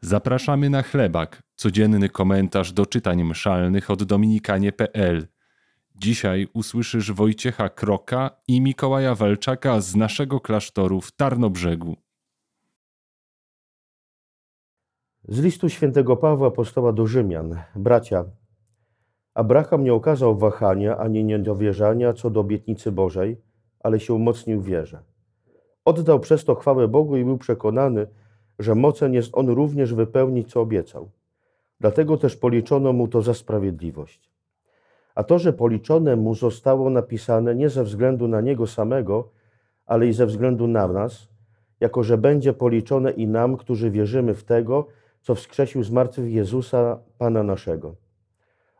Zapraszamy na chlebak, codzienny komentarz do czytań mszalnych od dominikanie.pl. Dzisiaj usłyszysz Wojciecha Kroka i Mikołaja Walczaka z naszego klasztoru w Tarnobrzegu. Z listu świętego Pawła apostoła do Rzymian. Bracia, Abraham nie okazał wahania ani niedowierzania co do obietnicy Bożej, ale się umocnił w wierze. Oddał przez to chwałę Bogu i był przekonany, że mocen jest on również wypełnić, co obiecał. Dlatego też policzono mu to za sprawiedliwość. A to, że policzone mu zostało napisane nie ze względu na niego samego, ale i ze względu na nas, jako że będzie policzone i nam, którzy wierzymy w tego, co wskrzesił z martwych Jezusa, Pana naszego.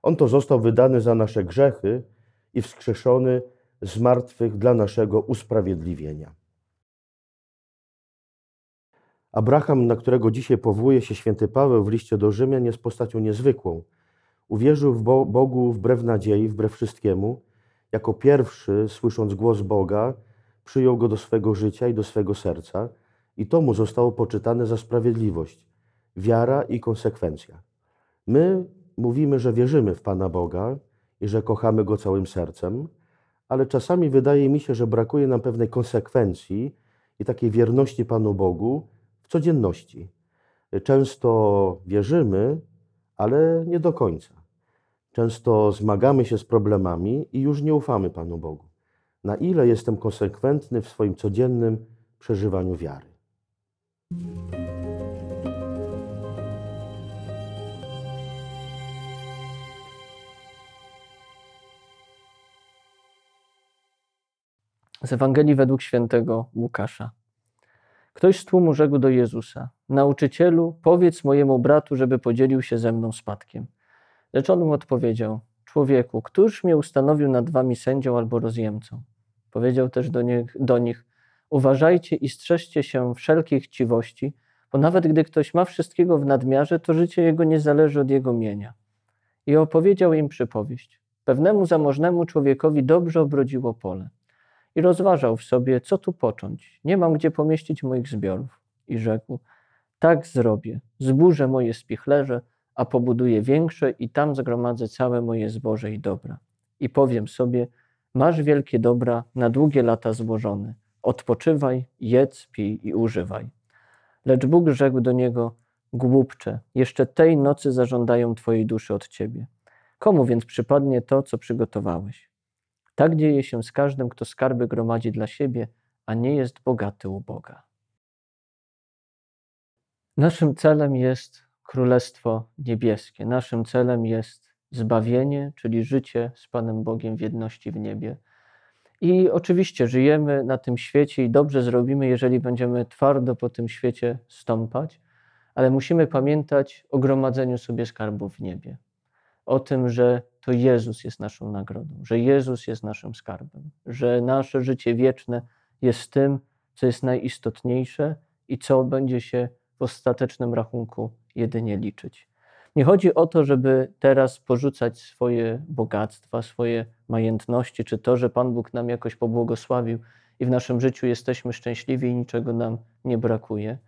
On to został wydany za nasze grzechy i wskrzeszony z martwych dla naszego usprawiedliwienia. Abraham, na którego dzisiaj powołuje się święty Paweł w liście do Rzymian, jest postacią niezwykłą. Uwierzył w Bogu wbrew nadziei, wbrew wszystkiemu. Jako pierwszy, słysząc głos Boga, przyjął go do swego życia i do swego serca, i to mu zostało poczytane za sprawiedliwość, wiara i konsekwencja. My mówimy, że wierzymy w Pana Boga i że kochamy Go całym sercem, ale czasami wydaje mi się, że brakuje nam pewnej konsekwencji i takiej wierności Panu Bogu, codzienności. Często wierzymy, ale nie do końca. Często zmagamy się z problemami i już nie ufamy Panu Bogu. Na ile jestem konsekwentny w swoim codziennym przeżywaniu wiary? Z Ewangelii według świętego Łukasza. Ktoś z tłumu rzekł do Jezusa: Nauczycielu, powiedz mojemu bratu, żeby podzielił się ze mną spadkiem. Lecz on mu odpowiedział: Człowieku, któż mnie ustanowił nad wami sędzią albo rozjemcą? Powiedział też do nich, do nich: Uważajcie i strzeżcie się wszelkiej chciwości, bo nawet gdy ktoś ma wszystkiego w nadmiarze, to życie jego nie zależy od jego mienia. I opowiedział im przypowieść. Pewnemu zamożnemu człowiekowi dobrze obrodziło pole i rozważał w sobie, co tu począć. Nie mam gdzie pomieścić moich zbiorów. I rzekł: Tak zrobię. Zburzę moje spichlerze, a pobuduję większe i tam zgromadzę całe moje zboże i dobra. I powiem sobie: Masz wielkie dobra na długie lata złożone. Odpoczywaj, jedz, pij i używaj. Lecz Bóg rzekł do niego: Głupcze, jeszcze tej nocy zażądają twojej duszy od ciebie. Komu więc przypadnie to, co przygotowałeś? Tak dzieje się z każdym, kto skarby gromadzi dla siebie, a nie jest bogaty u Boga. Naszym celem jest Królestwo Niebieskie. Naszym celem jest zbawienie, czyli życie z Panem Bogiem w jedności w niebie. I oczywiście żyjemy na tym świecie i dobrze zrobimy, jeżeli będziemy twardo po tym świecie stąpać, ale musimy pamiętać o gromadzeniu sobie skarbów w niebie. O tym, że to Jezus jest naszą nagrodą, że Jezus jest naszym skarbem, że nasze życie wieczne jest tym, co jest najistotniejsze i co będzie się w ostatecznym rachunku jedynie liczyć. Nie chodzi o to, żeby teraz porzucać swoje bogactwa, swoje majętności, czy to, że Pan Bóg nam jakoś pobłogosławił i w naszym życiu jesteśmy szczęśliwi i niczego nam nie brakuje,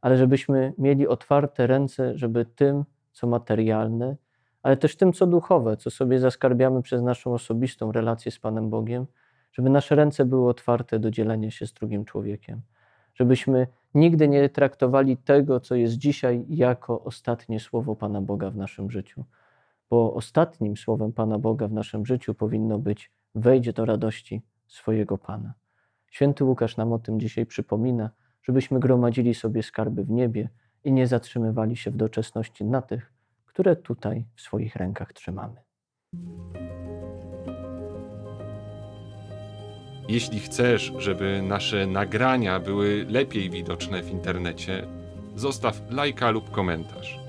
ale żebyśmy mieli otwarte ręce, żeby tym, co materialne, ale też tym, co duchowe, co sobie zaskarbiamy przez naszą osobistą relację z Panem Bogiem, żeby nasze ręce były otwarte do dzielenia się z drugim człowiekiem. Żebyśmy nigdy nie traktowali tego, co jest dzisiaj, jako ostatnie słowo Pana Boga w naszym życiu. Bo ostatnim słowem Pana Boga w naszym życiu powinno być: wejdź do radości swojego Pana. Święty Łukasz nam o tym dzisiaj przypomina, żebyśmy gromadzili sobie skarby w niebie i nie zatrzymywali się w doczesności na tych, które tutaj w swoich rękach trzymamy. Jeśli chcesz, żeby nasze nagrania były lepiej widoczne w internecie, zostaw lajka lub komentarz.